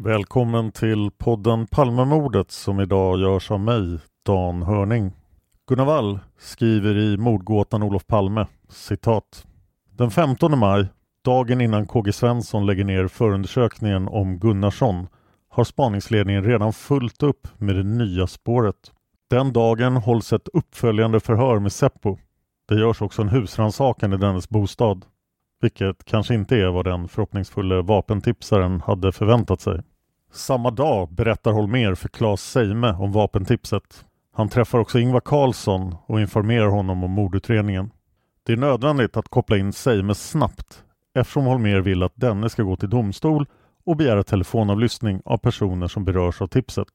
Välkommen till podden Palmemordet som idag görs av mig, Dan Hörning. Gunnar Wall skriver i mordgåtan Olof Palme, citat. Den 15 maj, dagen innan KG Svensson lägger ner förundersökningen om Gunnarsson, har spaningsledningen redan fullt upp med det nya spåret. Den dagen hålls ett uppföljande förhör med Seppo. Det görs också en husrannsakan i dennes bostad. Vilket kanske inte är vad den förhoppningsfulla vapentipsaren hade förväntat sig. Samma dag berättar Holmer för Claes Seime om vapentipset. Han träffar också Ingvar Carlsson och informerar honom om mordutredningen. Det är nödvändigt att koppla in Seime snabbt eftersom Holmer vill att denne ska gå till domstol och begära telefonavlyssning av personer som berörs av tipset.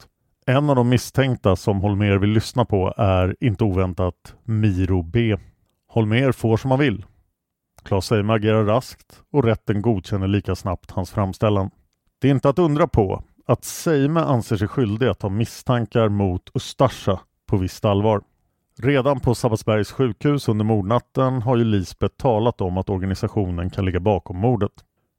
En av de misstänkta som Holmer vill lyssna på är inte oväntat Miro B. Holmer får som han vill. Claes Seime agerar raskt och rätten godkänner lika snabbt hans framställan. Det är inte att undra på att Seime anser sig skyldig att ha misstankar mot Ustasja på visst allvar. Redan på Sabbatsbergs sjukhus under mordnatten har ju Lisbeth talat om att organisationen kan ligga bakom mordet.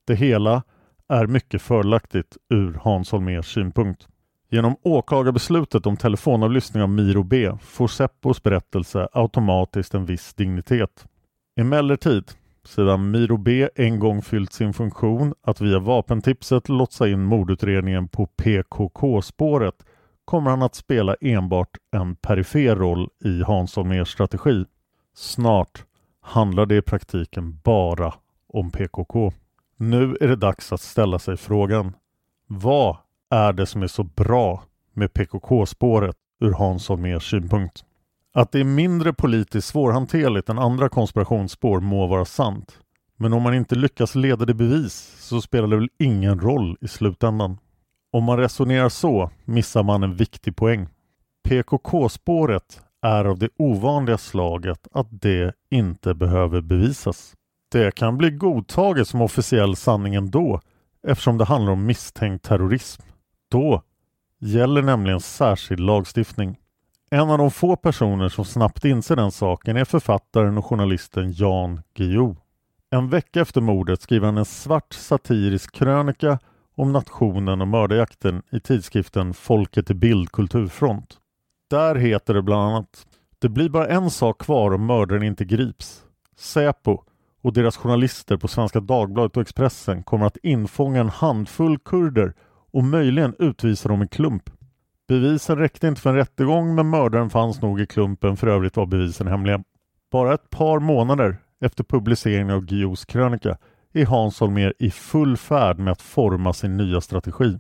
Det hela är mycket förlaktigt ur Hans Holmers synpunkt. Genom åklagarbeslutet om telefonavlyssning av Miro B får Seppos berättelse automatiskt en viss dignitet. Emellertid sedan Miro B en gång fyllt sin funktion att via vapentipset lotsa in mordutredningen på PKK-spåret kommer han att spela enbart en perifer roll i Hans Holmérs strategi. Snart handlar det i praktiken bara om PKK. Nu är det dags att ställa sig frågan Vad är det som är så bra med PKK-spåret ur Hans Holmérs synpunkt? Att det är mindre politiskt svårhanterligt än andra konspirationsspår må vara sant. Men om man inte lyckas leda det bevis så spelar det väl ingen roll i slutändan. Om man resonerar så missar man en viktig poäng. PKK-spåret är av det ovanliga slaget att det inte behöver bevisas. Det kan bli godtaget som officiell sanning ändå eftersom det handlar om misstänkt terrorism. Då gäller nämligen särskild lagstiftning. En av de få personer som snabbt inser den saken är författaren och journalisten Jan Guillou. En vecka efter mordet skriver han en svart satirisk krönika om nationen och mördarjakten i tidskriften Folket i bild kulturfront. Där heter det bland annat Det blir bara en sak kvar om mördaren inte grips. Säpo och deras journalister på Svenska Dagbladet och Expressen kommer att infånga en handfull kurder och möjligen utvisa dem i klump. Bevisen räckte inte för en rättegång men mördaren fanns nog i klumpen, för övrigt var bevisen hemliga. Bara ett par månader efter publiceringen av Guillous krönika är Hans Holmér i full färd med att forma sin nya strategi.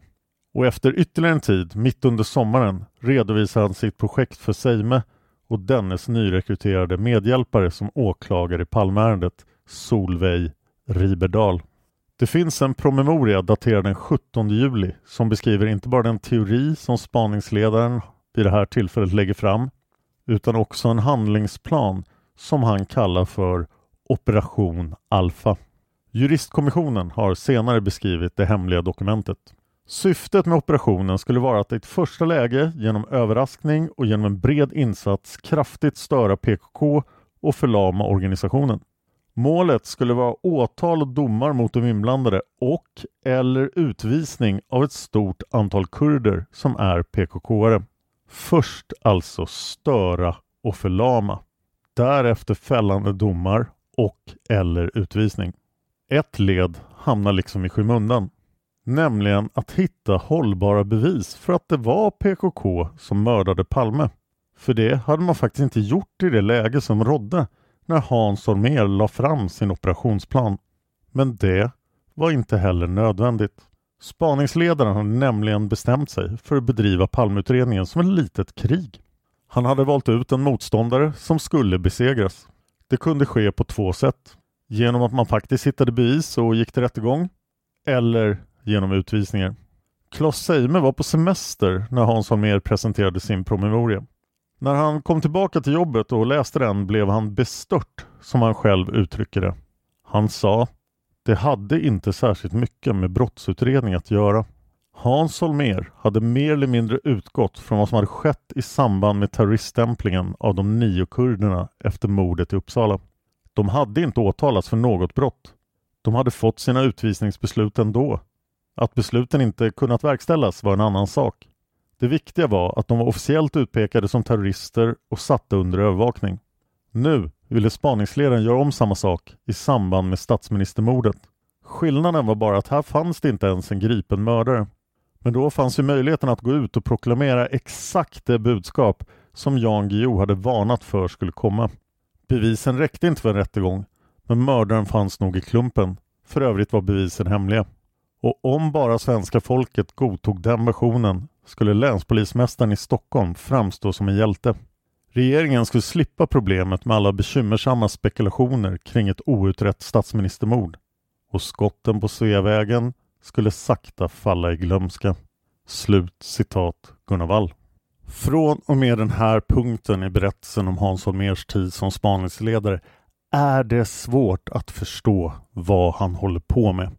Och efter ytterligare en tid, mitt under sommaren, redovisar han sitt projekt för Seime och dennes nyrekryterade medhjälpare som åklagare i Palmeärendet, Solveig Riberdal. Det finns en promemoria daterad den 17 juli som beskriver inte bara den teori som spaningsledaren vid det här tillfället lägger fram utan också en handlingsplan som han kallar för Operation Alfa. Juristkommissionen har senare beskrivit det hemliga dokumentet. Syftet med operationen skulle vara att i ett första läge genom överraskning och genom en bred insats kraftigt störa PKK och förlama organisationen. Målet skulle vara åtal och domar mot de inblandade och eller utvisning av ett stort antal kurder som är PKK-are. Först alltså störa och förlama. Därefter fällande domar och eller utvisning. Ett led hamnar liksom i skymundan. Nämligen att hitta hållbara bevis för att det var PKK som mördade Palme. För det hade man faktiskt inte gjort i det läge som rådde när Hans Holmér la fram sin operationsplan. Men det var inte heller nödvändigt. Spaningsledaren hade nämligen bestämt sig för att bedriva Palmeutredningen som ett litet krig. Han hade valt ut en motståndare som skulle besegras. Det kunde ske på två sätt. Genom att man faktiskt hittade bevis och gick till rättegång. Eller genom utvisningar. Klas Seime var på semester när Hans Holmér presenterade sin promemoria. När han kom tillbaka till jobbet och läste den blev han bestört, som han själv uttrycker det. Han sa det hade inte särskilt mycket med brottsutredning att göra. Hans Holmér hade mer eller mindre utgått från vad som hade skett i samband med terroriststämplingen av de nio kurderna efter mordet i Uppsala. De hade inte åtalats för något brott. De hade fått sina utvisningsbeslut ändå. Att besluten inte kunnat verkställas var en annan sak. Det viktiga var att de var officiellt utpekade som terrorister och satta under övervakning. Nu ville spaningsledaren göra om samma sak i samband med statsministermordet. Skillnaden var bara att här fanns det inte ens en gripen mördare. Men då fanns ju möjligheten att gå ut och proklamera exakt det budskap som Jan Guillou hade varnat för skulle komma. Bevisen räckte inte för en rättegång, men mördaren fanns nog i klumpen. För övrigt var bevisen hemliga. Och om bara svenska folket godtog den versionen skulle länspolismästaren i Stockholm framstå som en hjälte. Regeringen skulle slippa problemet med alla bekymmersamma spekulationer kring ett outrett statsministermord och skotten på Sveavägen skulle sakta falla i glömska. Slut citat Gunnar Wall. Från och med den här punkten i berättelsen om Hans Holmérs tid som spaningsledare är det svårt att förstå vad han håller på med.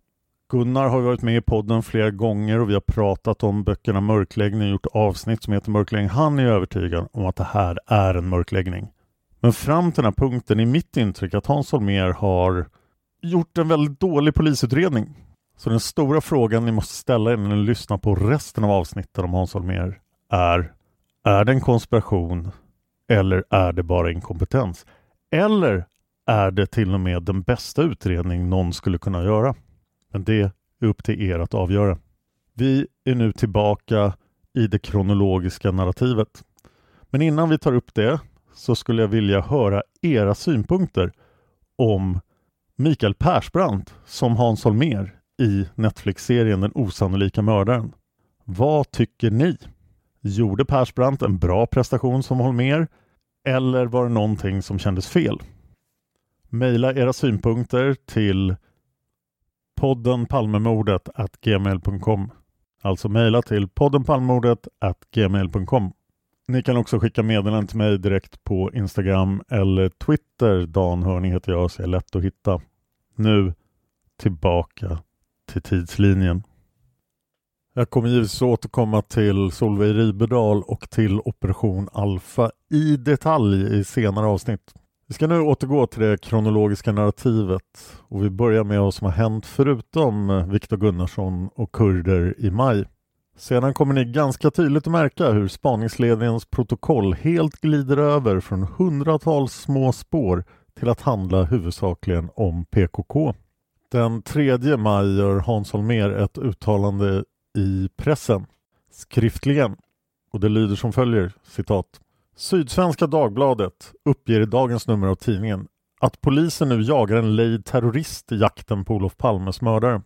Gunnar har varit med i podden flera gånger och vi har pratat om böckerna Mörkläggning och gjort avsnitt som heter Mörkläggning. Han är övertygad om att det här är en mörkläggning. Men fram till den här punkten är mitt intryck att Hans Holmér har gjort en väldigt dålig polisutredning. Så den stora frågan ni måste ställa er när ni lyssnar på resten av avsnitten om Hans Holmér är Är det en konspiration eller är det bara inkompetens? Eller är det till och med den bästa utredning någon skulle kunna göra? Men det är upp till er att avgöra. Vi är nu tillbaka i det kronologiska narrativet. Men innan vi tar upp det så skulle jag vilja höra era synpunkter om Mikael Persbrandt som Hans Holmér i Netflix-serien Den osannolika mördaren. Vad tycker ni? Gjorde Persbrandt en bra prestation som Holmér eller var det någonting som kändes fel? Maila era synpunkter till podden Palmemordet gmail.com. Alltså mejla till podden Palmemordet gmail.com. Ni kan också skicka meddelanden till mig direkt på Instagram eller Twitter. Dan Hörning heter jag så är lätt att hitta. Nu tillbaka till tidslinjen. Jag kommer givetvis återkomma till Solveig Riberdal och till Operation Alfa i detalj i senare avsnitt. Vi ska nu återgå till det kronologiska narrativet och vi börjar med vad som har hänt förutom Viktor Gunnarsson och kurder i maj. Sedan kommer ni ganska tydligt att märka hur spaningsledningens protokoll helt glider över från hundratals små spår till att handla huvudsakligen om PKK. Den 3 maj gör Hans Holmér ett uttalande i pressen skriftligen och det lyder som följer citat Sydsvenska Dagbladet uppger i dagens nummer av tidningen att polisen nu jagar en lejd terrorist i jakten på Olof Palmes mördare.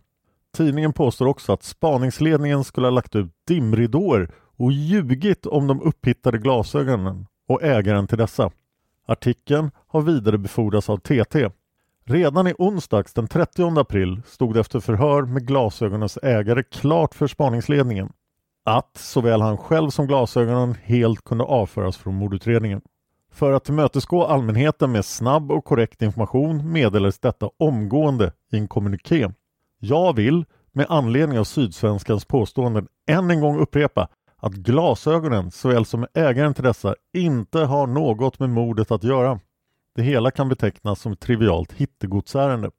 Tidningen påstår också att spaningsledningen skulle ha lagt ut dimridåer och ljugit om de upphittade glasögonen och ägaren till dessa. Artikeln har vidarebefordrats av TT. Redan i onsdags den 30 april stod det efter förhör med glasögonens ägare klart för spaningsledningen att såväl han själv som glasögonen helt kunde avföras från mordutredningen. För att tillmötesgå allmänheten med snabb och korrekt information meddelades detta omgående i en kommuniké. Jag vill med anledning av Sydsvenskans påståenden än en gång upprepa att glasögonen såväl som ägaren till dessa inte har något med mordet att göra. Det hela kan betecknas som ett trivialt hittegodsärende.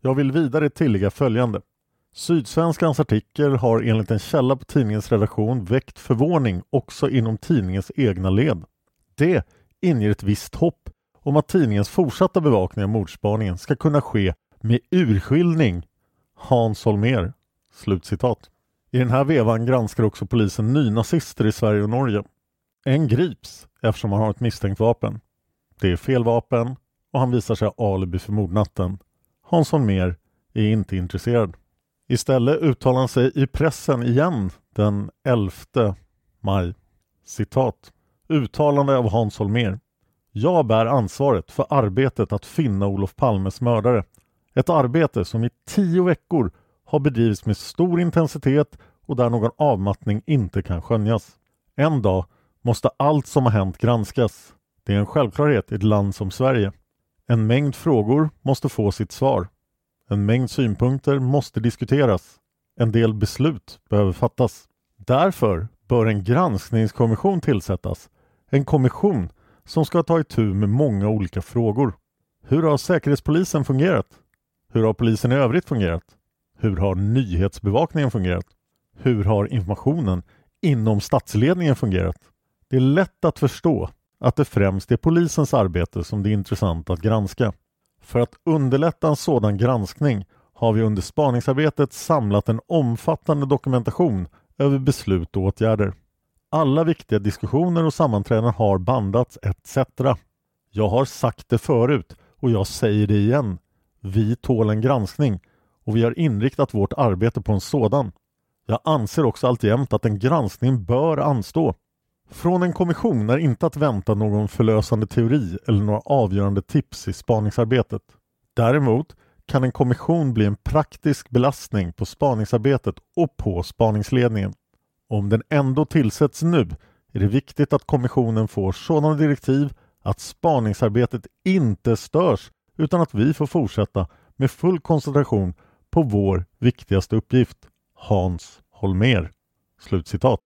Jag vill vidare tillägga följande. Sydsvenskans artikel har enligt en källa på tidningens redaktion väckt förvåning också inom tidningens egna led. Det inger ett visst hopp om att tidningens fortsatta bevakning av mordspaningen ska kunna ske med urskiljning Hans Holmér. Slutcitat. I den här vevan granskar också polisen nynazister i Sverige och Norge. En grips eftersom han har ett misstänkt vapen. Det är fel vapen och han visar sig ha alibi för mordnatten. Hans Holmér är inte intresserad. Istället uttalar han sig i pressen igen den 11 maj. Citat. Uttalande av Hans Holmér. Jag bär ansvaret för arbetet att finna Olof Palmes mördare. Ett arbete som i tio veckor har bedrivits med stor intensitet och där någon avmattning inte kan skönjas. En dag måste allt som har hänt granskas. Det är en självklarhet i ett land som Sverige. En mängd frågor måste få sitt svar. En mängd synpunkter måste diskuteras. En del beslut behöver fattas. Därför bör en granskningskommission tillsättas. En kommission som ska ta itu med många olika frågor. Hur har Säkerhetspolisen fungerat? Hur har polisen i övrigt fungerat? Hur har nyhetsbevakningen fungerat? Hur har informationen inom statsledningen fungerat? Det är lätt att förstå att det främst är polisens arbete som det är intressant att granska. För att underlätta en sådan granskning har vi under spaningsarbetet samlat en omfattande dokumentation över beslut och åtgärder. Alla viktiga diskussioner och sammanträden har bandats etc. Jag har sagt det förut och jag säger det igen. Vi tål en granskning och vi har inriktat vårt arbete på en sådan. Jag anser också alltjämt att en granskning bör anstå. Från en kommission är inte att vänta någon förlösande teori eller några avgörande tips i spaningsarbetet. Däremot kan en kommission bli en praktisk belastning på spaningsarbetet och på spaningsledningen. Om den ändå tillsätts nu är det viktigt att kommissionen får sådana direktiv att spaningsarbetet inte störs utan att vi får fortsätta med full koncentration på vår viktigaste uppgift, Hans Holmer. Slutcitat.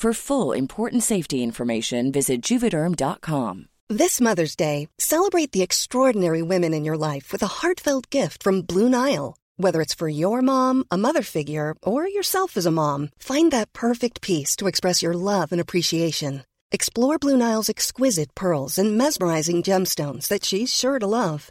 For full important safety information, visit juvederm.com. This Mother's Day, celebrate the extraordinary women in your life with a heartfelt gift from Blue Nile. Whether it's for your mom, a mother figure, or yourself as a mom, find that perfect piece to express your love and appreciation. Explore Blue Nile's exquisite pearls and mesmerizing gemstones that she's sure to love.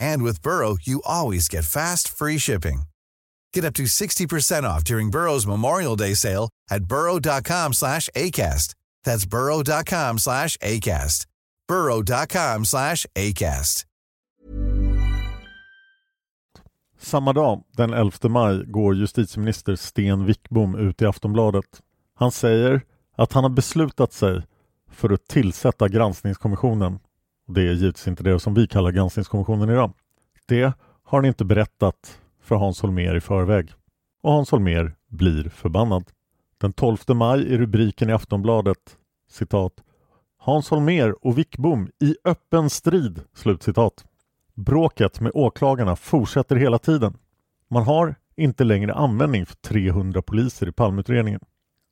And with Burrow, you always get fast, free shipping. Get up to 60% off during Burrow's Memorial Day sale at burrow.com slash ACAST. That's burrow.com slash ACAST. burrow.com slash ACAST. Samma dag, den 11 maj, går justitieminister Sten Wickbom ut i Aftonbladet. Han säger att han har beslutat sig för att tillsätta granskningskommissionen. Det är givetvis inte det som vi kallar granskningskommissionen idag. Det har han inte berättat för Hans Holmér i förväg. Och Hans Holmér blir förbannad. Den 12 maj är rubriken i Aftonbladet citat Hans Holmér och Wickbom i öppen strid. Slutcitat. Bråket med åklagarna fortsätter hela tiden. Man har inte längre användning för 300 poliser i palmutredningen.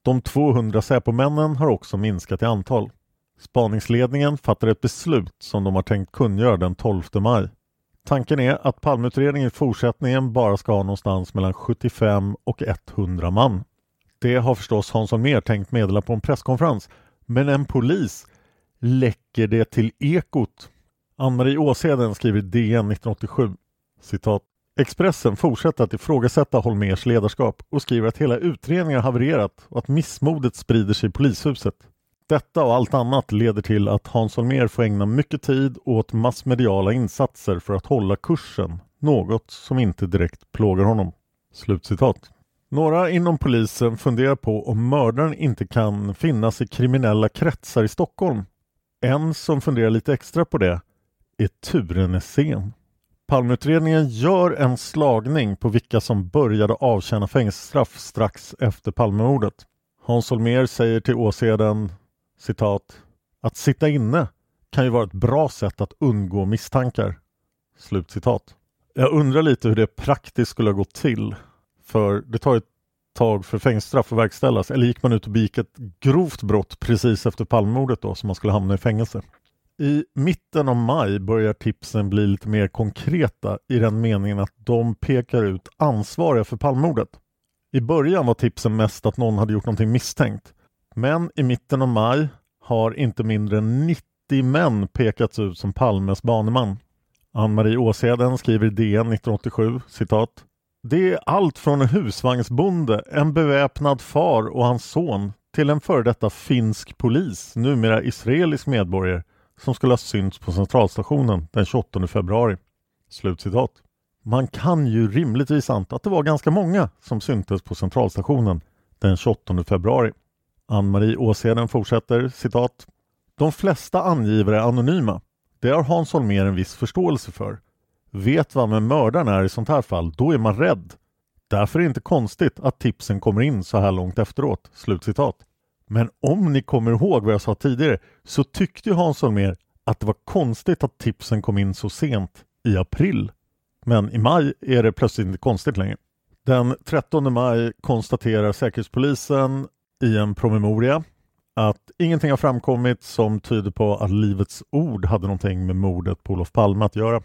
De 200 Säpomännen har också minskat i antal. Spaningsledningen fattar ett beslut som de har tänkt kungöra den 12 maj. Tanken är att palmutredningen i fortsättningen bara ska ha någonstans mellan 75 och 100 man. Det har förstås Hans Holmér tänkt meddela på en presskonferens men en polis läcker det till Ekot. Ann-Marie Åsheden skriver i DN 1987 citat Expressen fortsätter att ifrågasätta Holmers ledarskap och skriver att hela utredningen har havererat och att missmodet sprider sig i polishuset. Detta och allt annat leder till att Hans Holmér får ägna mycket tid åt massmediala insatser för att hålla kursen, något som inte direkt plågar honom. Slutcitat. Några inom polisen funderar på om mördaren inte kan finnas i kriminella kretsar i Stockholm. En som funderar lite extra på det är Ture Nässén. Palmeutredningen gör en slagning på vilka som började avtjäna fängelsestraff strax efter Palmemordet. Hans Holmér säger till Åseden citat att sitta inne kan ju vara ett bra sätt att undgå misstankar. Slutcitat. Jag undrar lite hur det praktiskt skulle ha gått till. För det tar ett tag för fängelsestraff att verkställas. Eller gick man ut och begick ett grovt brott precis efter Palmemordet då som man skulle hamna i fängelse? I mitten av maj börjar tipsen bli lite mer konkreta i den meningen att de pekar ut ansvariga för Palmemordet. I början var tipsen mest att någon hade gjort någonting misstänkt. Men i mitten av maj har inte mindre än 90 män pekats ut som Palmes baneman. Ann-Marie Åsheden skriver i DN 1987 citat Det är allt från en husvagnsbonde, en beväpnad far och hans son till en före detta finsk polis, numera israelisk medborgare som skulle ha synts på centralstationen den 28 februari. Slutcitat. Man kan ju rimligtvis anta att det var ganska många som syntes på centralstationen den 28 februari. Ann-Marie Åsheden fortsätter citat. De flesta angivare är anonyma. Det har Hans Holmér en viss förståelse för. Vet vad med mördaren är i sånt här fall, då är man rädd. Därför är det inte konstigt att tipsen kommer in så här långt efteråt. Slutcitat. Men om ni kommer ihåg vad jag sa tidigare så tyckte Hans Holmér att det var konstigt att tipsen kom in så sent i april. Men i maj är det plötsligt inte konstigt längre. Den 13 maj konstaterar Säkerhetspolisen i en promemoria att ingenting har framkommit som tyder på att Livets Ord hade någonting med mordet på Olof Palme att göra.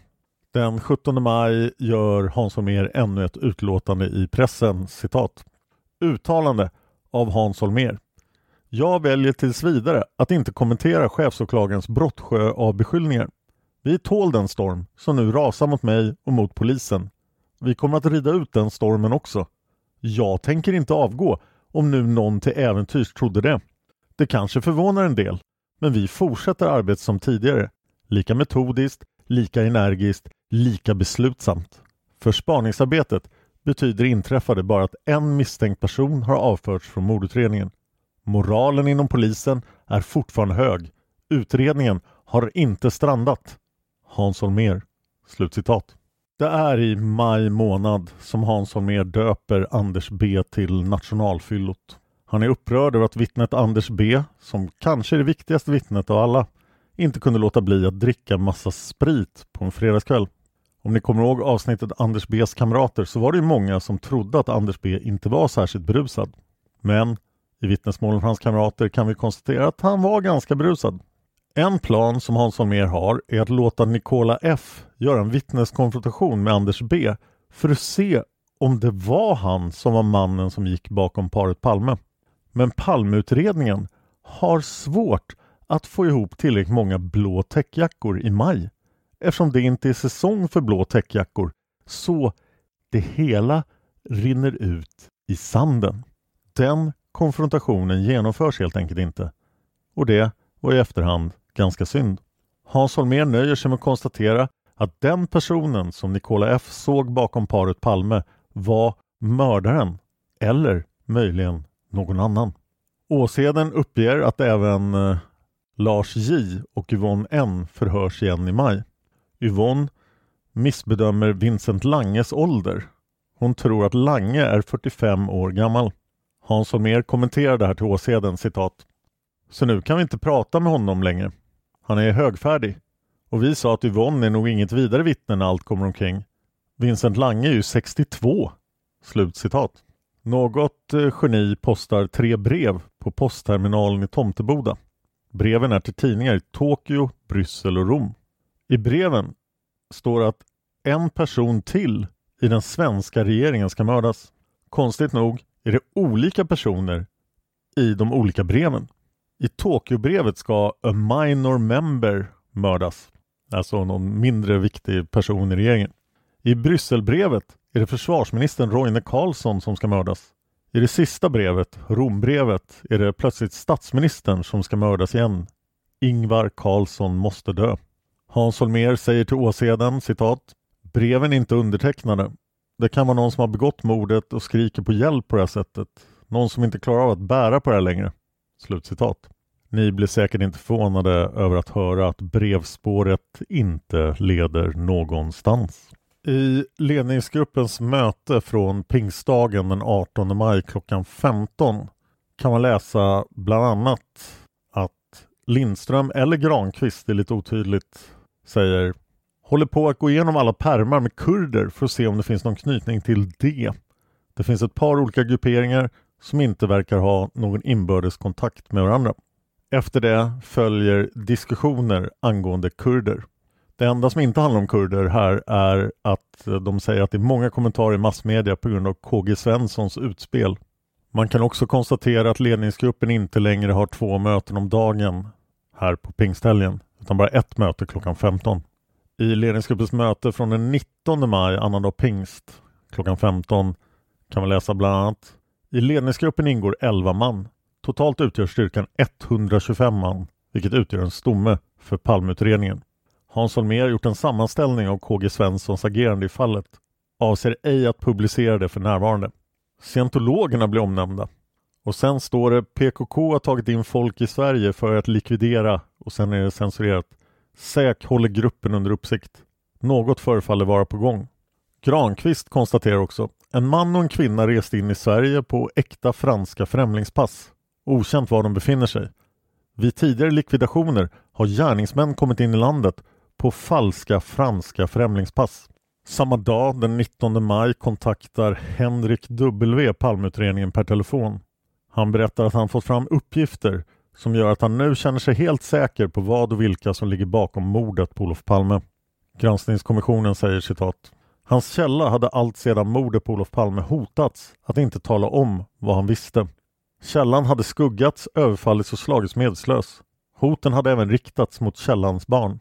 Den 17 maj gör Hans Holmér ännu ett utlåtande i pressen, citat. Uttalande av Hans Holmér. Jag väljer tills vidare att inte kommentera chefsåklagarens brottsjö av beskyllningar. Vi tål den storm som nu rasar mot mig och mot polisen. Vi kommer att rida ut den stormen också. Jag tänker inte avgå om nu någon till äventyrs trodde det. Det kanske förvånar en del, men vi fortsätter arbetet som tidigare. Lika metodiskt, lika energiskt, lika beslutsamt. För spaningsarbetet betyder inträffade bara att en misstänkt person har avförts från mordutredningen. Moralen inom polisen är fortfarande hög. Utredningen har inte strandat. Hans Holmér. Slutcitat. Det är i maj månad som Hans Holmér döper Anders B till nationalfyllot. Han är upprörd över att vittnet Anders B, som kanske är det viktigaste vittnet av alla, inte kunde låta bli att dricka massa sprit på en fredagskväll. Om ni kommer ihåg avsnittet Anders Bs kamrater så var det ju många som trodde att Anders B inte var särskilt berusad. Men i vittnesmålen från hans kamrater kan vi konstatera att han var ganska berusad. En plan som Hans Holmér har är att låta Nicola F göra en vittneskonfrontation med Anders B för att se om det var han som var mannen som gick bakom paret Palme. Men Palmeutredningen har svårt att få ihop tillräckligt många blå täckjackor i maj eftersom det inte är säsong för blå täckjackor så det hela rinner ut i sanden. Den konfrontationen genomförs helt enkelt inte. Och det var i efterhand ganska synd. Hans Holmér nöjer sig med att konstatera att den personen som Nicola F såg bakom paret Palme var mördaren eller möjligen någon annan. Åseden uppger att även eh, Lars J och Yvonne N förhörs igen i maj. Yvonne missbedömer Vincent Langes ålder. Hon tror att Lange är 45 år gammal. Hans Holmér kommenterar det här till Åseden citat. Så nu kan vi inte prata med honom längre. Han är högfärdig. Och vi sa att Yvonne är nog inget vidare vittne när allt kommer omkring. Vincent Lange är ju 62. Slutcitat. Något eh, geni postar tre brev på postterminalen i Tomteboda. Breven är till tidningar i Tokyo, Bryssel och Rom. I breven står att en person till i den svenska regeringen ska mördas. Konstigt nog är det olika personer i de olika breven. I Tokyobrevet ska a minor member mördas, alltså någon mindre viktig person i regeringen. I Brysselbrevet är det försvarsministern Roine Carlsson som ska mördas. I det sista brevet, Rombrevet, är det plötsligt statsministern som ska mördas igen. Ingvar Carlsson måste dö. Hans Holmér säger till Åseden, citat, breven är inte undertecknade. Det kan vara någon som har begått mordet och skriker på hjälp på det här sättet. Någon som inte klarar av att bära på det här längre. Slutcitat. Ni blir säkert inte förvånade över att höra att brevspåret inte leder någonstans. I ledningsgruppens möte från pingstdagen den 18 maj klockan 15 kan man läsa bland annat att Lindström eller Granqvist, det är lite otydligt, säger håller på att gå igenom alla pärmar med kurder för att se om det finns någon knytning till det. Det finns ett par olika grupperingar som inte verkar ha någon inbördes kontakt med varandra. Efter det följer diskussioner angående kurder. Det enda som inte handlar om kurder här är att de säger att det är många kommentarer i massmedia på grund av KG Svenssons utspel. Man kan också konstatera att ledningsgruppen inte längre har två möten om dagen här på pingsthelgen, utan bara ett möte klockan 15. I ledningsgruppens möte från den 19 maj, annandag pingst, klockan 15 kan man läsa bland annat i ledningsgruppen ingår 11 man. Totalt utgör styrkan 125 man, vilket utgör en stomme för palmutredningen. Hans Holmér har gjort en sammanställning av KG Svenssons agerande i fallet. Avser ej att publicera det för närvarande. Scientologerna blir omnämnda. Och sen står det PKK har tagit in folk i Sverige för att likvidera och sen är det censurerat. SÄK håller gruppen under uppsikt. Något förefaller vara på gång. Granqvist konstaterar också en man och en kvinna reste in i Sverige på äkta franska främlingspass. Okänt var de befinner sig. Vid tidigare likvidationer har gärningsmän kommit in i landet på falska franska främlingspass. Samma dag, den 19 maj, kontaktar Henrik W Palmeutredningen per telefon. Han berättar att han fått fram uppgifter som gör att han nu känner sig helt säker på vad och vilka som ligger bakom mordet på Olof Palme. Granskningskommissionen säger citat Hans källa hade allt sedan mordet på Olof Palme hotats att inte tala om vad han visste. Källan hade skuggats, överfallits och slagits medslös. Hoten hade även riktats mot källans barn.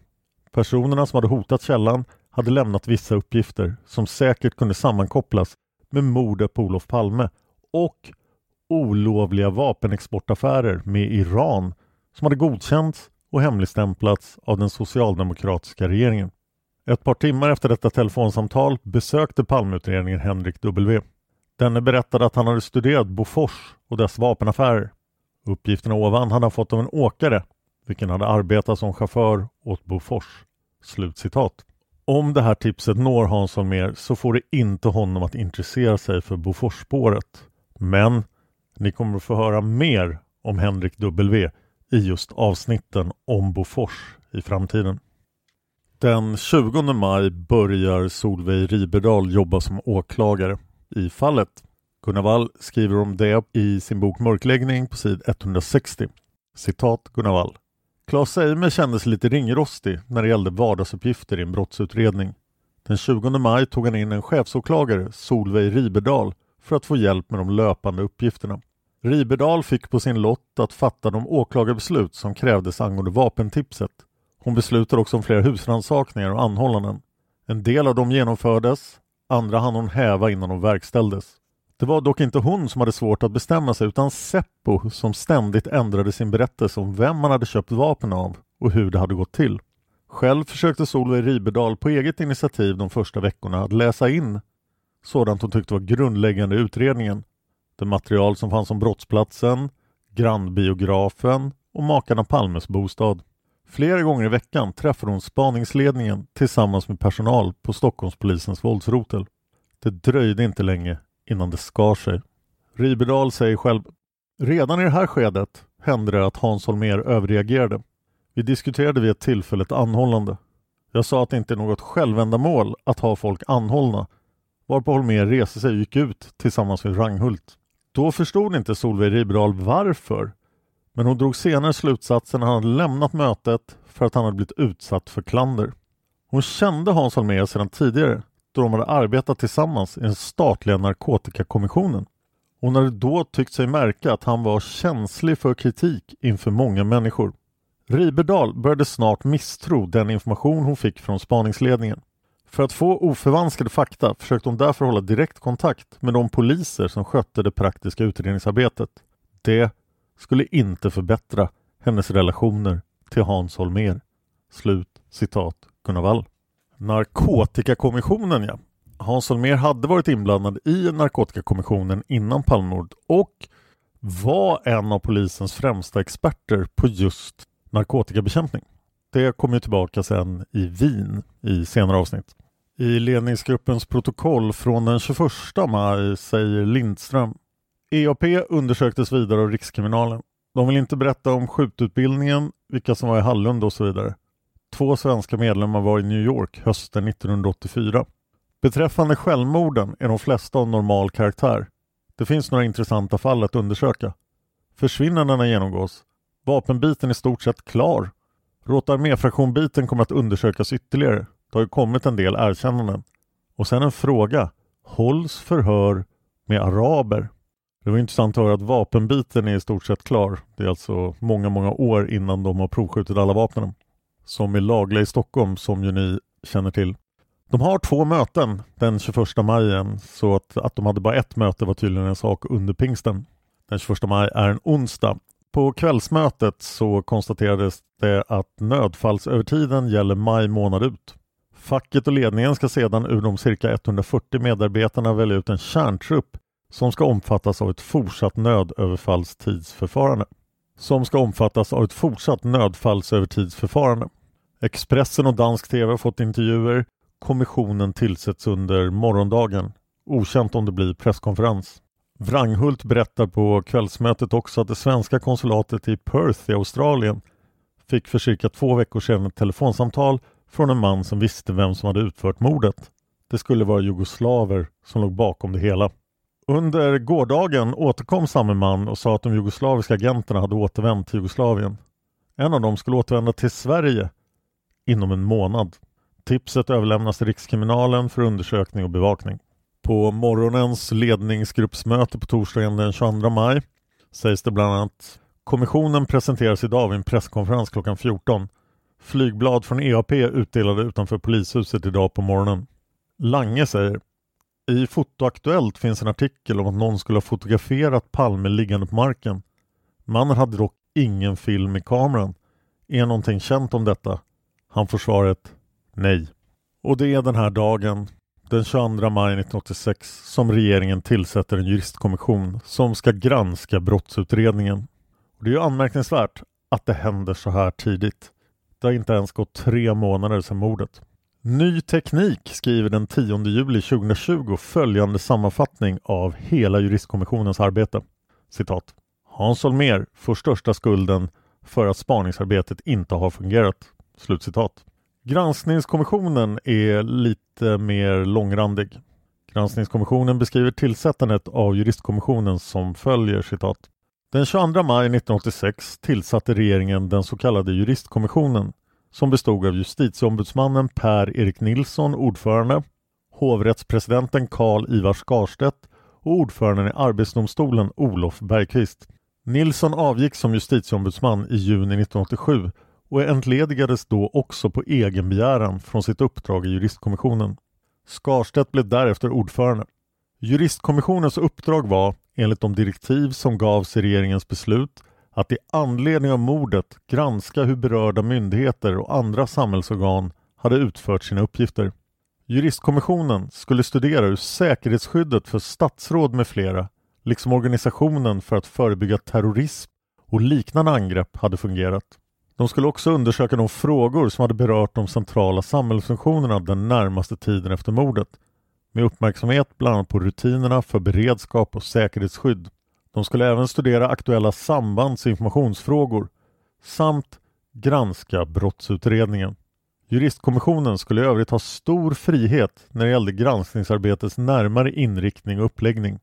Personerna som hade hotat källan hade lämnat vissa uppgifter som säkert kunde sammankopplas med mordet på Olof Palme och olovliga vapenexportaffärer med Iran som hade godkänts och hemligstämplats av den socialdemokratiska regeringen. Ett par timmar efter detta telefonsamtal besökte Palmeutredningen Henrik W. Denne berättade att han hade studerat Bofors och dess vapenaffärer. Uppgifterna ovan hade han fått av en åkare vilken hade arbetat som chaufför åt Bofors. Slutcitat. Om det här tipset når Hans Holmér så får det inte honom att intressera sig för Boforsspåret. Men ni kommer att få höra mer om Henrik W i just avsnitten om Bofors i framtiden. Den 20 maj börjar Solveig Riberdal jobba som åklagare i fallet. Gunnar Wall skriver om det i sin bok Mörkläggning på sid 160. Citat Gunnar Wall. Claes Eimer kände sig lite ringrostig när det gällde vardagsuppgifter i en brottsutredning. Den 20 maj tog han in en chefsåklagare, Solveig Riberdal, för att få hjälp med de löpande uppgifterna. Riberdal fick på sin lott att fatta de åklagarbeslut som krävdes angående vapentipset. Hon beslutade också om flera husrannsakningar och anhållanden. En del av dem genomfördes, andra hann hon häva innan de verkställdes. Det var dock inte hon som hade svårt att bestämma sig utan Seppo som ständigt ändrade sin berättelse om vem man hade köpt vapen av och hur det hade gått till. Själv försökte Solveig Ribedal på eget initiativ de första veckorna att läsa in sådant hon tyckte var grundläggande i utredningen. Det material som fanns om brottsplatsen, grannbiografen och makarna Palmes bostad. Flera gånger i veckan träffade hon spaningsledningen tillsammans med personal på Stockholmspolisens våldsrotel. Det dröjde inte länge innan det skar sig. Riberdal säger själv Redan i det här skedet hände det att Hans Holmér överreagerade. Vi diskuterade vid ett tillfälle ett anhållande. Jag sa att det inte är något självändamål att ha folk anhållna varpå Holmér reste sig och gick ut tillsammans med Ranghult. Då förstod inte Solveig Riberdal varför men hon drog senare slutsatsen att han hade lämnat mötet för att han hade blivit utsatt för klander. Hon kände Hans Holmér sedan tidigare då de hade arbetat tillsammans i den statliga narkotikakommissionen. Hon hade då tyckt sig märka att han var känslig för kritik inför många människor. Riberdal började snart misstro den information hon fick från spaningsledningen. För att få oförvanskade fakta försökte hon därför hålla direkt kontakt med de poliser som skötte det praktiska utredningsarbetet. Det skulle inte förbättra hennes relationer till Hans Holmér. Slut citat Gunnar Wall. Narkotikakommissionen ja. Hans Holmér hade varit inblandad i narkotikakommissionen innan Palmemordet och var en av polisens främsta experter på just narkotikabekämpning. Det kommer tillbaka sen i Wien i senare avsnitt. I ledningsgruppens protokoll från den 21 maj säger Lindström EAP undersöktes vidare av Rikskriminalen. De vill inte berätta om skjututbildningen, vilka som var i Hallund och så vidare. Två svenska medlemmar var i New York hösten 1984. Beträffande självmorden är de flesta av normal karaktär. Det finns några intressanta fall att undersöka. Försvinnandena genomgås. Vapenbiten är i stort sett klar. Rotarméfraktionbiten kommer att undersökas ytterligare. Det har ju kommit en del erkännanden. Och sen en fråga. Hålls förhör med araber? Det var intressant att höra att vapenbiten är i stort sett klar. Det är alltså många, många år innan de har provskjutit alla vapnen. Som är lagliga i Stockholm, som ju ni känner till. De har två möten den 21 maj igen, så att, att de hade bara ett möte var tydligen en sak under pingsten. Den 21 maj är en onsdag. På kvällsmötet så konstaterades det att nödfallsövertiden gäller maj månad ut. Facket och ledningen ska sedan ur de cirka 140 medarbetarna välja ut en kärntrupp som ska omfattas av ett fortsatt nödöverfallstidsförfarande. Som ska omfattas av ett fortsatt nödfallsövertidsförfarande. Expressen och Dansk TV har fått intervjuer. Kommissionen tillsätts under morgondagen. Okänt om det blir presskonferens. Wranghult berättar på kvällsmötet också att det svenska konsulatet i Perth i Australien fick för cirka två veckor sedan ett telefonsamtal från en man som visste vem som hade utfört mordet. Det skulle vara jugoslaver som låg bakom det hela. Under gårdagen återkom samme man och sa att de jugoslaviska agenterna hade återvänt till Jugoslavien. En av dem skulle återvända till Sverige inom en månad. Tipset överlämnas till Rikskriminalen för undersökning och bevakning. På morgonens ledningsgruppsmöte på torsdagen den 22 maj sägs det bland annat Kommissionen presenteras idag vid en presskonferens klockan 14. Flygblad från EAP utdelade utanför polishuset idag på morgonen. Lange säger i Fotoaktuellt finns en artikel om att någon skulle ha fotograferat Palme liggande på marken. Mannen hade dock ingen film i kameran. Är någonting känt om detta? Han får svaret nej. Och det är den här dagen, den 22 maj 1986, som regeringen tillsätter en juristkommission som ska granska brottsutredningen. Och det är ju anmärkningsvärt att det händer så här tidigt. Det har inte ens gått tre månader sedan mordet. Ny Teknik skriver den 10 juli 2020 följande sammanfattning av hela juristkommissionens arbete. Citat. Hans Holmér får största skulden för att spaningsarbetet inte har fungerat. Slutcitat. Granskningskommissionen är lite mer långrandig. Granskningskommissionen beskriver tillsättandet av juristkommissionen som följer citat. Den 22 maj 1986 tillsatte regeringen den så kallade juristkommissionen som bestod av justitieombudsmannen Per-Erik Nilsson, ordförande, hovrättspresidenten Karl-Ivar Skarstedt och ordföranden i Arbetsdomstolen Olof Bergqvist. Nilsson avgick som justitieombudsman i juni 1987 och entledigades då också på egen begäran från sitt uppdrag i juristkommissionen. Skarstedt blev därefter ordförande. Juristkommissionens uppdrag var, enligt de direktiv som gavs i regeringens beslut, att i anledning av mordet granska hur berörda myndigheter och andra samhällsorgan hade utfört sina uppgifter. Juristkommissionen skulle studera hur säkerhetsskyddet för statsråd med flera, liksom organisationen för att förebygga terrorism och liknande angrepp hade fungerat. De skulle också undersöka de frågor som hade berört de centrala samhällsfunktionerna den närmaste tiden efter mordet med uppmärksamhet bland annat på rutinerna för beredskap och säkerhetsskydd. De skulle även studera aktuella sambands och informationsfrågor samt granska brottsutredningen. Juristkommissionen skulle i övrigt ha stor frihet när det gällde granskningsarbetets närmare inriktning och uppläggning.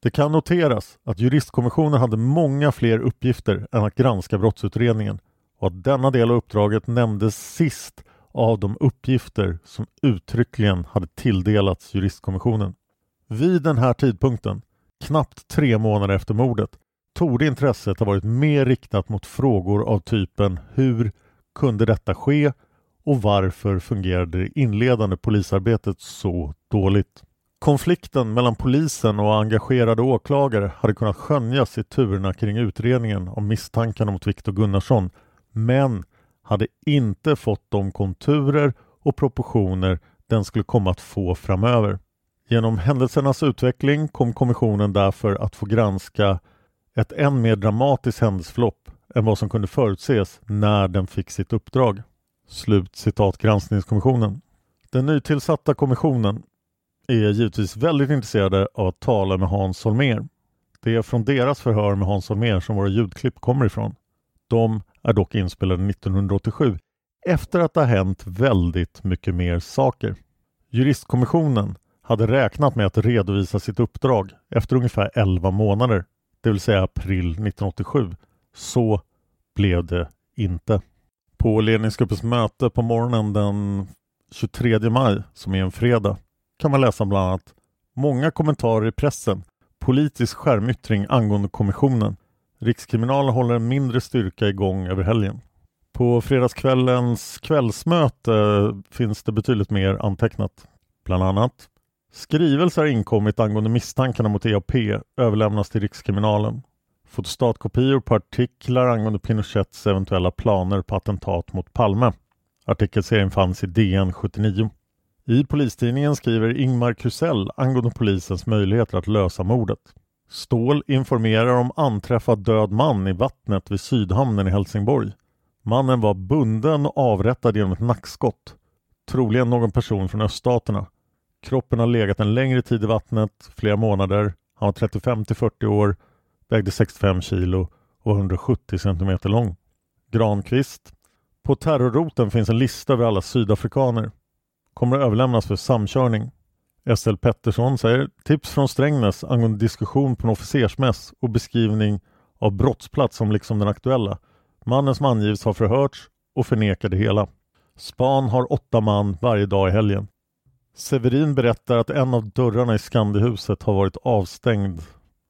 Det kan noteras att juristkommissionen hade många fler uppgifter än att granska brottsutredningen och att denna del av uppdraget nämndes sist av de uppgifter som uttryckligen hade tilldelats juristkommissionen. Vid den här tidpunkten, knappt tre månader efter mordet, torde intresset ha varit mer riktat mot frågor av typen hur kunde detta ske och varför fungerade det inledande polisarbetet så dåligt? Konflikten mellan polisen och engagerade åklagare hade kunnat skönjas i turerna kring utredningen om misstankarna mot Viktor Gunnarsson men hade inte fått de konturer och proportioner den skulle komma att få framöver. Genom händelsernas utveckling kom kommissionen därför att få granska ett än mer dramatiskt händelseförlopp än vad som kunde förutses när den fick sitt uppdrag. Slut citat granskningskommissionen. Den nytillsatta kommissionen är givetvis väldigt intresserade av att tala med Hans Holmér. Det är från deras förhör med Hans Holmér som våra ljudklipp kommer ifrån. De är dock inspelade 1987 efter att det har hänt väldigt mycket mer saker. Juristkommissionen hade räknat med att redovisa sitt uppdrag efter ungefär 11 månader, det vill säga april 1987. Så blev det inte. På ledningsgruppens möte på morgonen den 23 maj, som är en fredag, kan man läsa bland annat många kommentarer i pressen, politisk skärmyttring angående kommissionen Rikskriminalen håller en mindre styrka igång över helgen. På fredagskvällens kvällsmöte finns det betydligt mer antecknat. Bland annat Skrivelser har inkommit angående misstankarna mot EAP överlämnas till Rikskriminalen. Fotostatkopior på artiklar angående Pinochets eventuella planer på attentat mot Palme. Artikelserien fanns i DN 79. I Polistidningen skriver Ingmar Krusell angående polisens möjligheter att lösa mordet. Ståhl informerar om anträffad död man i vattnet vid Sydhamnen i Helsingborg. Mannen var bunden och avrättad genom ett nackskott. Troligen någon person från öststaterna. Kroppen har legat en längre tid i vattnet, flera månader. Han var 35 till 40 år, vägde 65 kilo och var 170 centimeter lång. Granqvist. På terrorroten finns en lista över alla sydafrikaner. Kommer att överlämnas för samkörning. SL Pettersson säger tips från Strängnäs angående diskussion på en officersmäss och beskrivning av brottsplats som liksom den aktuella. Mannen som angivits har förhörts och förnekar det hela. Span har åtta man varje dag i helgen. Severin berättar att en av dörrarna i Skandihuset har varit avstängd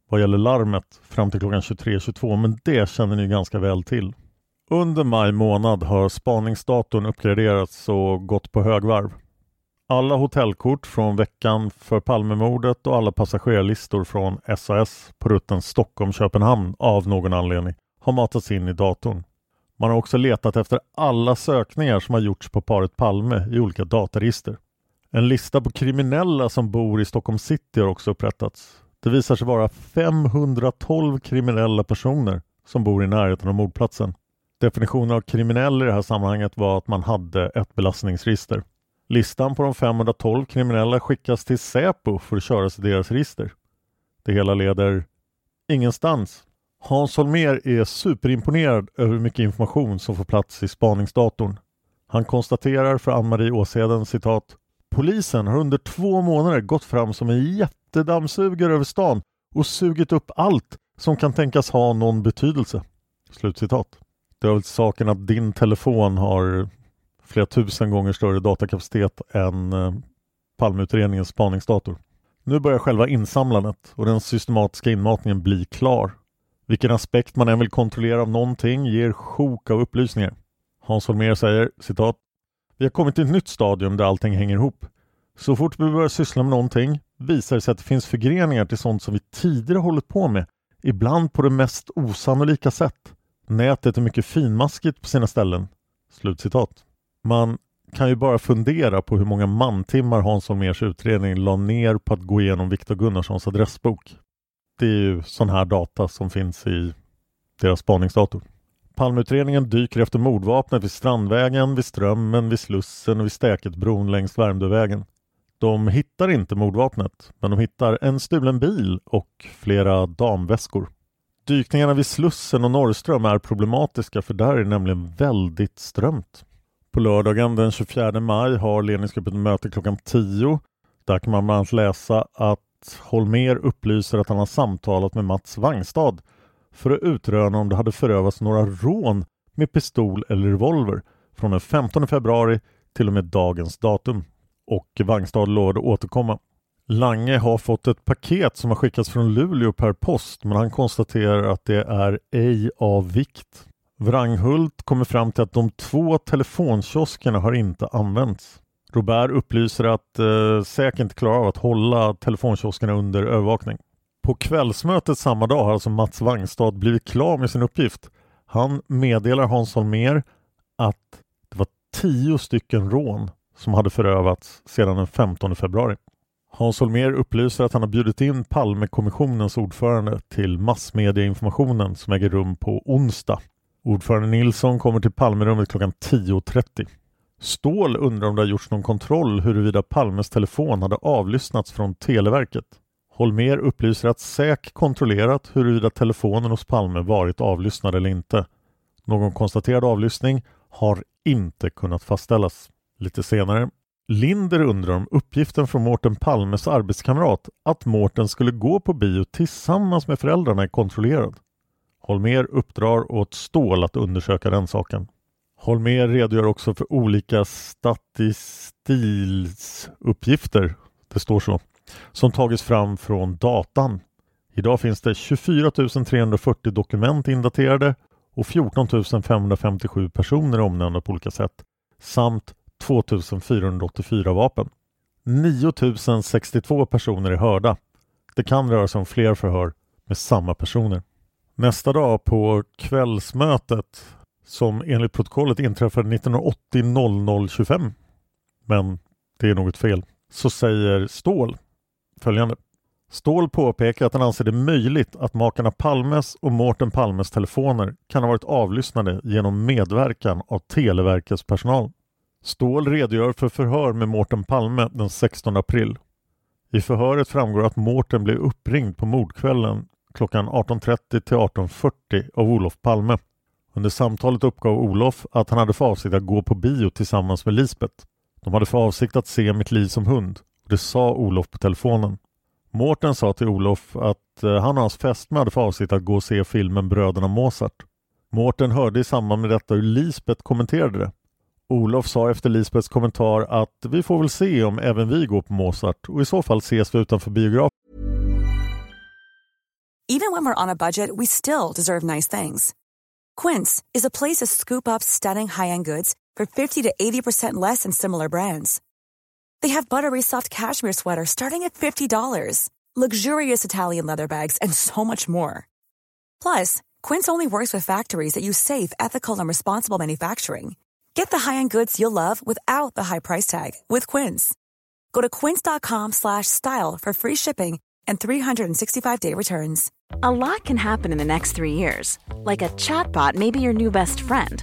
vad gäller larmet fram till klockan 23.22 men det känner ni ganska väl till. Under maj månad har spaningsdatorn uppgraderats och gått på högvarv. Alla hotellkort från veckan för Palmemordet och alla passagerarlistor från SAS på rutten Stockholm-Köpenhamn av någon anledning har matats in i datorn. Man har också letat efter alla sökningar som har gjorts på paret Palme i olika dataregister. En lista på kriminella som bor i Stockholm city har också upprättats. Det visar sig vara 512 kriminella personer som bor i närheten av mordplatsen. Definitionen av kriminell i det här sammanhanget var att man hade ett belastningsregister. Listan på de 512 kriminella skickas till Säpo för att köras i deras register. Det hela leder ingenstans. Hans Holmér är superimponerad över hur mycket information som får plats i spaningsdatorn. Han konstaterar för Ann-Marie Åsheden citat Polisen har under två månader gått fram som en jättedammsugare över stan och sugit upp allt som kan tänkas ha någon betydelse. Slutcitat. Det är väl saken att din telefon har flera tusen gånger större datakapacitet än eh, Palmeutredningens spaningsdator. Nu börjar själva insamlandet och den systematiska inmatningen bli klar. Vilken aspekt man än vill kontrollera av någonting ger sjok av upplysningar. Hans Holmér säger citat vi har kommit till ett nytt stadium där allting hänger ihop. Så fort vi börjar syssla med någonting visar det sig att det finns förgreningar till sånt som vi tidigare hållit på med, ibland på det mest osannolika sätt. Nätet är mycket finmaskigt på sina ställen. Slutcitat. Man kan ju bara fundera på hur många mantimmar Hans Holmérs utredning la ner på att gå igenom Viktor Gunnarssons adressbok. Det är ju sån här data som finns i deras spaningsdator. Palmeutredningen dyker efter mordvapnet vid Strandvägen, vid Strömmen, vid Slussen och vid Stäketbron längs Värmdövägen. De hittar inte mordvapnet, men de hittar en stulen bil och flera damväskor. Dykningarna vid Slussen och Norrström är problematiska för där är det nämligen väldigt strömt. På lördagen den 24 maj har ledningsgruppen möte klockan 10. Där kan man bland annat läsa att Holmer upplyser att han har samtalat med Mats Wangstad för att utröna om det hade förövats några rån med pistol eller revolver från den 15 februari till och med dagens datum. Och Vangstad lovade återkomma. Lange har fått ett paket som har skickats från Luleå per post men han konstaterar att det är ej av vikt. Wranghult kommer fram till att de två telefonkioskerna har inte använts. Robert upplyser att eh, säkert inte klarar av att hålla telefonkioskerna under övervakning. På kvällsmötet samma dag har alltså Mats Wangstad blivit klar med sin uppgift. Han meddelar Hans Holmér att det var tio stycken rån som hade förövats sedan den 15 februari. Hans Holmér upplyser att han har bjudit in Palmekommissionens ordförande till massmedieinformationen som äger rum på onsdag. Ordförande Nilsson kommer till Palmerummet klockan 10.30. Ståhl undrar om det har gjorts någon kontroll huruvida Palmes telefon hade avlyssnats från Televerket. Holmer upplyser att SÄK kontrollerat huruvida telefonen hos Palme varit avlyssnad eller inte. Någon konstaterad avlyssning har inte kunnat fastställas. Lite senare Linder undrar om uppgiften från Mårten Palmes arbetskamrat att Mårten skulle gå på bio tillsammans med föräldrarna är kontrollerad. Holmer uppdrar åt Ståhl att undersöka den saken. Holmer redogör också för olika statistilsuppgifter, det står så, som tagits fram från datan. Idag finns det 24 340 dokument indaterade och 14 557 personer omnämnda på olika sätt samt 2484 vapen. 9062 personer är hörda. Det kan röra sig om fler förhör med samma personer. Nästa dag på kvällsmötet som enligt protokollet inträffade 1980 0025 men det är något fel så säger Ståhl följande. Ståhl påpekar att han anser det möjligt att makarna Palmes och Mårten Palmes telefoner kan ha varit avlyssnade genom medverkan av Televerkets personal. Ståhl redogör för förhör med Mårten Palme den 16 april. I förhöret framgår att Mårten blev uppringd på mordkvällen klockan 18.30 till 18.40 av Olof Palme. Under samtalet uppgav Olof att han hade för avsikt att gå på bio tillsammans med Lisbeth. De hade för avsikt att se Mitt liv som hund och det sa Olof på telefonen. Mårten sa till Olof att eh, han och hans fästmö hade för avsikt att gå och se filmen Bröderna Mozart. Mårten hörde i samband med detta hur Lisbeth kommenterade det. Olof sa efter Lisbeths kommentar att vi får väl se om även vi går på Mozart och i så fall ses vi utanför biografen. Even when we're on a budget we still deserve nice things. Quince is a place to scoop up stunning high-end goods for 50 to 80% less than similar brands. They have buttery soft cashmere sweaters starting at $50, luxurious Italian leather bags and so much more. Plus, Quince only works with factories that use safe, ethical and responsible manufacturing. Get the high-end goods you'll love without the high price tag with Quince. Go to quince.com slash style for free shipping and 365-day returns. A lot can happen in the next three years. Like a chatbot may be your new best friend.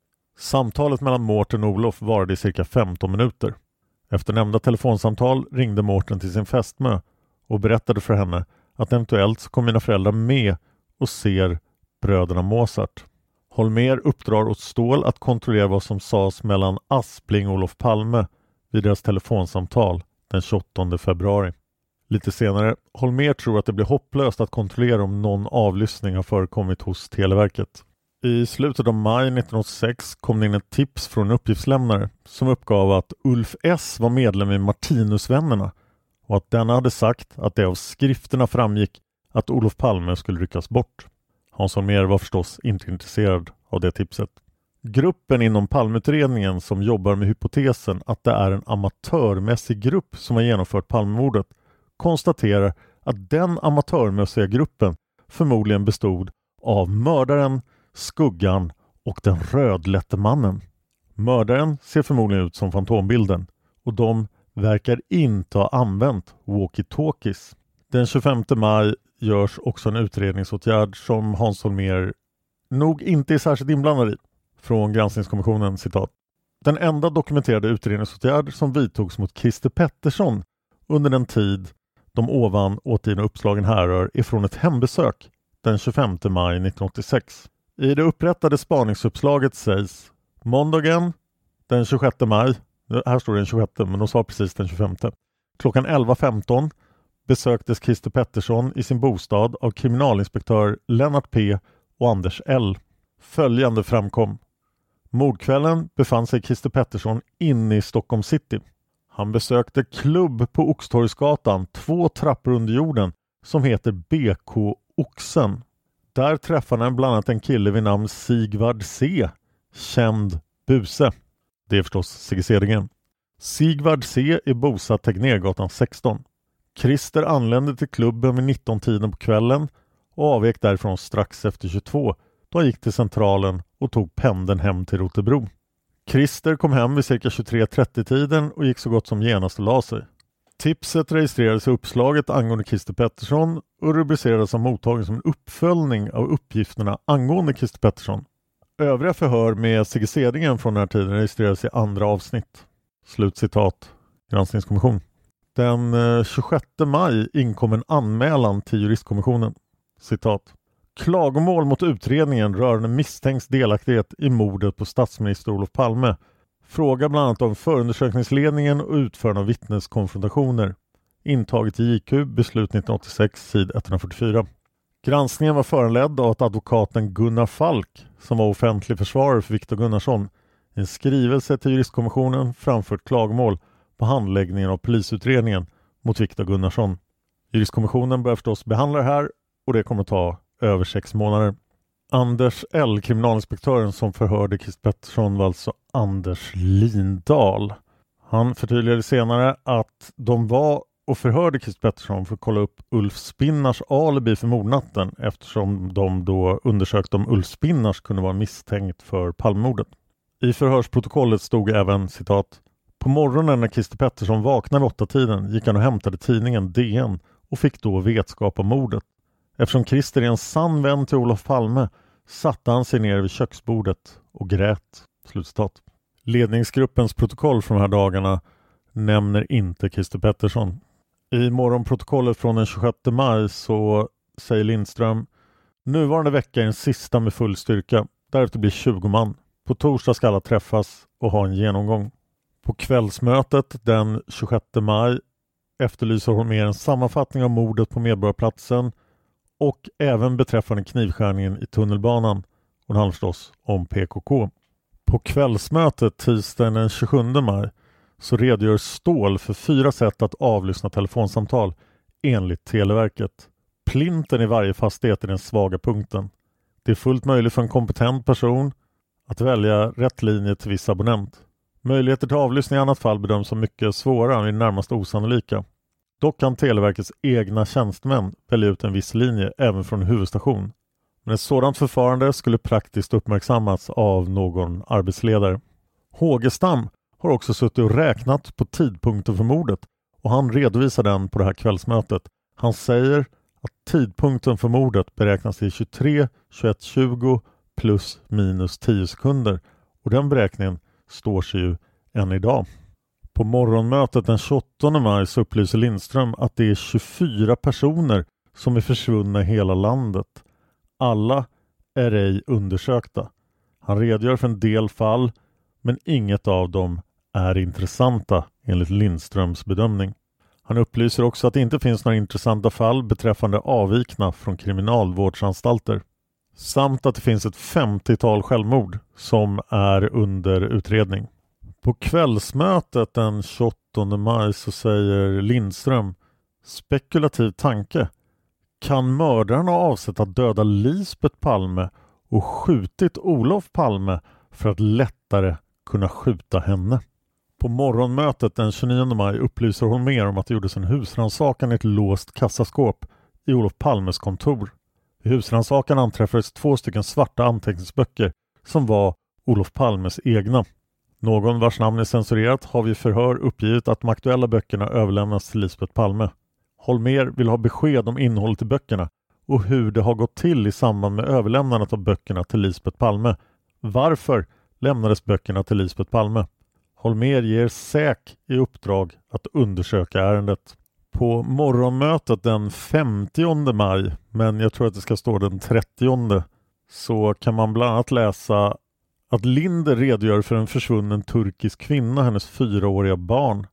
Samtalet mellan Mårten och Olof varade i cirka 15 minuter. Efter nämnda telefonsamtal ringde Mårten till sin fästmö och berättade för henne att eventuellt så kom mina föräldrar med och ser bröderna Mozart. Holmer uppdrar åt Ståhl att kontrollera vad som sades mellan Aspling och Olof Palme vid deras telefonsamtal den 28 februari. Lite senare, Holmer tror att det blir hopplöst att kontrollera om någon avlyssning har förekommit hos Televerket. I slutet av maj 1986 kom det in ett tips från en uppgiftslämnare som uppgav att Ulf S var medlem i Martinusvännerna och att denna hade sagt att det av skrifterna framgick att Olof Palme skulle ryckas bort. Hans Holmér var förstås inte intresserad av det tipset. Gruppen inom Palmeutredningen som jobbar med hypotesen att det är en amatörmässig grupp som har genomfört Palmemordet konstaterar att den amatörmässiga gruppen förmodligen bestod av mördaren, skuggan och den rödlätte mannen. Mördaren ser förmodligen ut som fantombilden och de verkar inte ha använt walkie-talkies. Den 25 maj görs också en utredningsåtgärd som Hans Holmér nog inte är särskilt inblandad i. Från granskningskommissionen citat. Den enda dokumenterade utredningsåtgärd som vidtogs mot Christer Pettersson under den tid de ovan återgivna uppslagen härrör är från ett hembesök den 25 maj 1986. I det upprättade spaningsuppslaget sägs måndagen den 26 maj, här står det den 26 men de sa precis den 25, klockan 11.15 besöktes Christer Pettersson i sin bostad av kriminalinspektör Lennart P och Anders L. Följande framkom. Mordkvällen befann sig Christer Pettersson inne i Stockholm city. Han besökte klubb på Oxtorgsgatan, två trappor under jorden, som heter BK Oxen. Där träffade han bland annat en kille vid namn Sigvard C, känd buse. Det är förstås Sigge Cedingen. Sigvard C är bosatt Tegnérgatan 16. Christer anlände till klubben vid 19-tiden på kvällen och avvek därifrån strax efter 22 då han gick till centralen och tog pendeln hem till Rotebro. Christer kom hem vid cirka 23.30-tiden och gick så gott som genast och la sig. Tipset registrerades i uppslaget angående Christer Pettersson och rubricerades av mottagaren som en uppföljning av uppgifterna angående Christer Pettersson. Övriga förhör med Sigge Sedingen från den här tiden registrerades i andra avsnitt. Slutcitat Granskningskommission. Den eh, 26 maj inkom en anmälan till juristkommissionen. Citat. Klagomål mot utredningen rörande misstänkt delaktighet i mordet på statsminister Olof Palme. Fråga bland annat om förundersökningsledningen och utförande av vittneskonfrontationer. Intaget i JQ, beslut 1986, sid 144. Granskningen var föranledd av att advokaten Gunnar Falk, som var offentlig försvarare för Viktor Gunnarsson, i en skrivelse till juristkommissionen framfört klagomål på handläggningen av polisutredningen mot Viktor Gunnarsson. Juristkommissionen börjar förstås behandla det här och det kommer att ta över sex månader. Anders L, kriminalinspektören som förhörde Christer Pettersson var alltså Anders Lindahl. Han förtydligade senare att de var och förhörde Christer Pettersson för att kolla upp Ulf Spinnars alibi för mordnatten eftersom de då undersökte om Ulf Spinnars kunde vara misstänkt för Palmemordet. I förhörsprotokollet stod även citat på morgonen när Christer Pettersson vaknade vid åtta tiden gick han och hämtade tidningen DN och fick då vetskap om mordet. Eftersom Christer är en sann vän till Olof Palme satte han sig ner vid köksbordet och grät. Slutcitat. Ledningsgruppens protokoll från de här dagarna nämner inte Christer Pettersson. I morgonprotokollet från den 26 maj så säger Lindström Nuvarande vecka är den sista med full styrka. Därefter blir 20 man. På torsdag ska alla träffas och ha en genomgång. På kvällsmötet den 26 maj efterlyser hon mer en sammanfattning av mordet på Medborgarplatsen och även beträffande knivskärningen i tunnelbanan. Och det handlar förstås om PKK. På kvällsmötet tisdagen den 27 maj så redogör Ståhl för fyra sätt att avlyssna telefonsamtal enligt Televerket. Plinten i varje fastighet är den svaga punkten. Det är fullt möjligt för en kompetent person att välja rätt linje till viss abonnent. Möjligheter till avlyssning i annat fall bedöms som mycket svåra och i det närmaste osannolika. Dock kan Televerkets egna tjänstemän välja ut en viss linje även från en huvudstation. Men ett sådant förfarande skulle praktiskt uppmärksammas av någon arbetsledare. Hågestam har också suttit och räknat på tidpunkten för mordet och han redovisar den på det här kvällsmötet. Han säger att tidpunkten för mordet beräknas till 23 21 20 plus minus 10 sekunder och den beräkningen står sig ju än idag. På morgonmötet den 28 maj så upplyser Lindström att det är 24 personer som är försvunna i hela landet. Alla är ej undersökta. Han redogör för en del fall men inget av dem är intressanta enligt Lindströms bedömning. Han upplyser också att det inte finns några intressanta fall beträffande avvikna från kriminalvårdsanstalter samt att det finns ett 50-tal självmord som är under utredning. På kvällsmötet den 28 maj så säger Lindström spekulativ tanke. Kan mördaren ha avsett att döda Lisbet Palme och skjutit Olof Palme för att lättare kunna skjuta henne? På morgonmötet den 29 maj upplyser hon mer om att det gjordes en husrannsakan i ett låst kassaskåp i Olof Palmes kontor. Vid husrannsakan anträffades två stycken svarta anteckningsböcker som var Olof Palmes egna. Någon vars namn är censurerat har vid förhör uppgivit att de aktuella böckerna överlämnats till Lisbeth Palme. Holmer vill ha besked om innehållet i böckerna och hur det har gått till i samband med överlämnandet av böckerna till Lisbeth Palme. Varför lämnades böckerna till Lisbeth Palme? Holmer ger SÄK i uppdrag att undersöka ärendet. På morgonmötet den 50 maj, men jag tror att det ska stå den 30 så kan man bland annat läsa att Linder redogör för en försvunnen turkisk kvinna, hennes fyraåriga barn.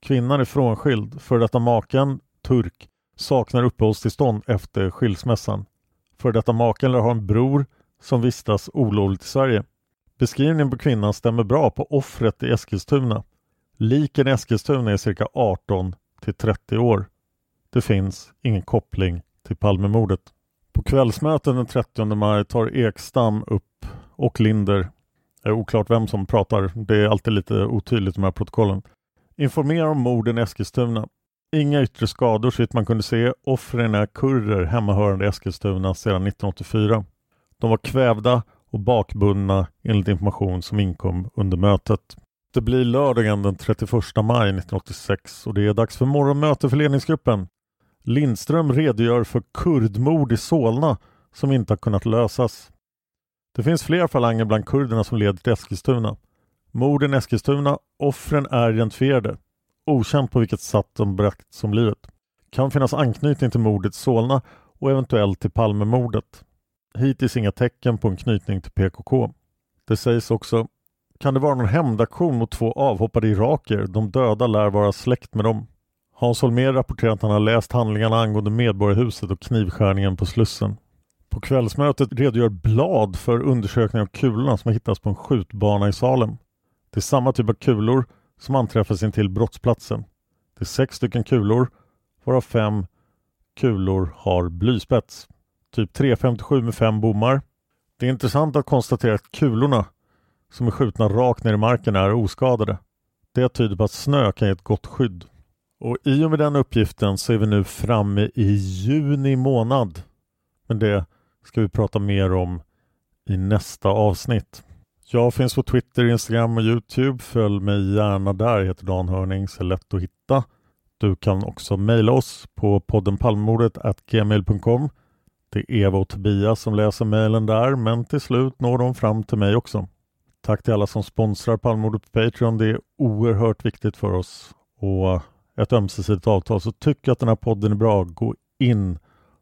Kvinnan är frånskild, för detta maken, turk, saknar uppehållstillstånd efter skilsmässan. För detta maken lär ha en bror som vistas olovligt i Sverige. Beskrivningen på kvinnan stämmer bra på offret i Eskilstuna. Liken i Eskilstuna är cirka 18 till 30 år. Det finns ingen koppling till Palmemordet. På kvällsmöten den 30 maj tar Ekstam upp och Linder det är oklart vem som pratar. Det är alltid lite otydligt de här protokollen. Informerar om morden i Eskilstuna. Inga yttre skador så man kunde se. Offren är kurder hemmahörande i Eskilstuna sedan 1984. De var kvävda och bakbundna enligt information som inkom under mötet. Det blir lördagen den 31 maj 1986 och det är dags för morgonmöte för ledningsgruppen. Lindström redogör för kurdmord i Solna som inte har kunnat lösas. Det finns fler falanger bland kurderna som leder till Eskilstuna. Morden i Eskilstuna, offren är identifierade. Okänt på vilket sätt de bragts om livet. Kan finnas anknytning till mordet i Solna och eventuellt till Palmemordet. Hittills inga tecken på en knytning till PKK. Det sägs också kan det vara någon hämndaktion mot två avhoppade iraker? De döda lär vara släkt med dem. Hans Holmér rapporterar att han har läst handlingarna angående Medborgarhuset och knivskärningen på Slussen. På kvällsmötet redogör Blad för undersökning av kulorna som hittats på en skjutbana i Salem. Det är samma typ av kulor som anträffas intill brottsplatsen. Det är sex stycken kulor varav fem kulor har blyspets. Typ 357 med fem bommar. Det är intressant att konstatera att kulorna som är skjutna rakt ner i marken är oskadade. Det tyder på att snö kan ge ett gott skydd. Och i och med den uppgiften så är vi nu framme i juni månad. Men det ska vi prata mer om i nästa avsnitt. Jag finns på Twitter, Instagram och Youtube. Följ mig gärna där. Jag heter Dan Hörning, så lätt att hitta. Du kan också mejla oss på podden Palmemordet gmail.com. Det är Eva och Tobias som läser mejlen där, men till slut når de fram till mig också. Tack till alla som sponsrar Palmemordet på Patreon. Det är oerhört viktigt för oss och ett ömsesidigt avtal. Så tycker att den här podden är bra, gå in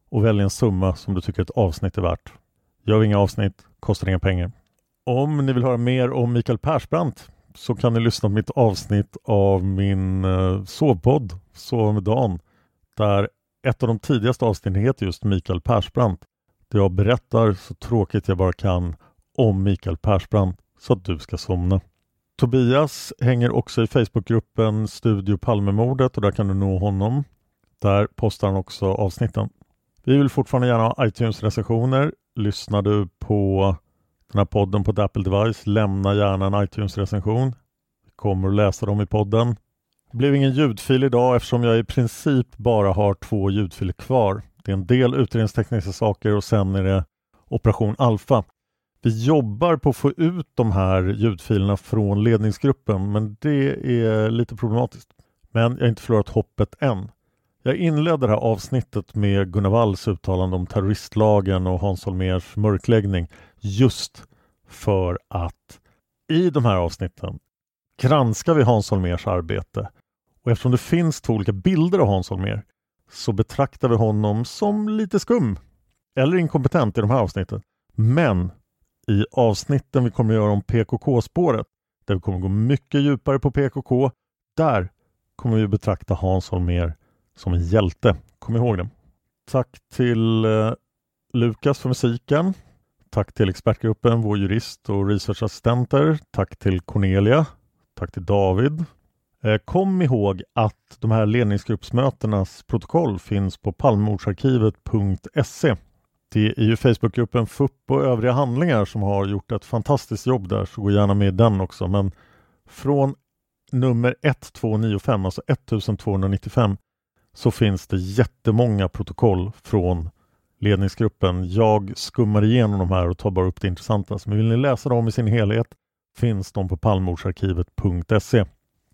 och välj en summa som du tycker ett avsnitt är värt. Gör vi inga avsnitt, kostar inga pengar. Om ni vill höra mer om Mikael Persbrandt så kan ni lyssna på mitt avsnitt av min eh, sovpodd Sova med Dan där ett av de tidigaste avsnitten heter just Mikael Persbrandt. Där jag berättar så tråkigt jag bara kan om Mikael Persbrandt så att du ska somna. Tobias hänger också i Facebookgruppen Studio Palmemordet och där kan du nå honom. Där postar han också avsnitten. Vi vill fortfarande gärna ha iTunes-recensioner. Lyssnar du på den här podden på ett Apple device, lämna gärna en iTunes-recension. Vi kommer att läsa dem i podden. Det blev ingen ljudfil idag eftersom jag i princip bara har två ljudfiler kvar. Det är en del utredningstekniska saker och sen är det Operation Alpha. Vi jobbar på att få ut de här ljudfilerna från ledningsgruppen men det är lite problematiskt. Men jag har inte förlorat hoppet än. Jag inledde det här avsnittet med Gunnar Walls uttalande om terroristlagen och Hans Holmers mörkläggning just för att i de här avsnitten granskar vi Hans Holmers arbete och eftersom det finns två olika bilder av Hans Holmér så betraktar vi honom som lite skum eller inkompetent i de här avsnitten. Men i avsnitten vi kommer att göra om PKK-spåret där vi kommer gå mycket djupare på PKK där kommer vi betrakta Hans Holmér som en hjälte. Kom ihåg det. Tack till eh, Lukas för musiken. Tack till expertgruppen, vår jurist och researchassistenter. Tack till Cornelia. Tack till David. Eh, kom ihåg att de här ledningsgruppsmötenas protokoll finns på palmemordsarkivet.se. Det är ju Facebookgruppen FUP och övriga handlingar som har gjort ett fantastiskt jobb där, så gå gärna med i den också. Men från nummer 1295, alltså 1295, så finns det jättemånga protokoll från ledningsgruppen. Jag skummar igenom de här och tar bara upp det intressanta. Men vill ni läsa dem i sin helhet finns de på palmordsarkivet.se.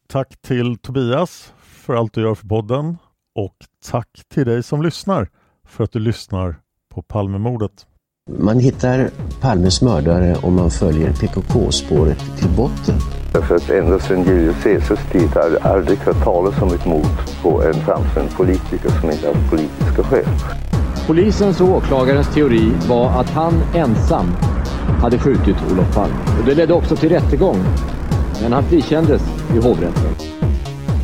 Tack till Tobias för allt du gör för podden och tack till dig som lyssnar för att du lyssnar på Palmemordet. Man hittar Palmes mördare om man följer PKK-spåret till botten. Därför att ända sedan Julius Caesars tid har jag aldrig hört talas om ett mord på en framstående politiker som inte haft politiska skäl. Polisens och åklagarens teori var att han ensam hade skjutit Olof Palme. Och det ledde också till rättegång. Men han frikändes i hovrätten.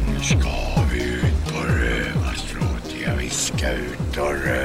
Nu ska vi ut på rövarstråt. Jag viskar ut och rövarstråt.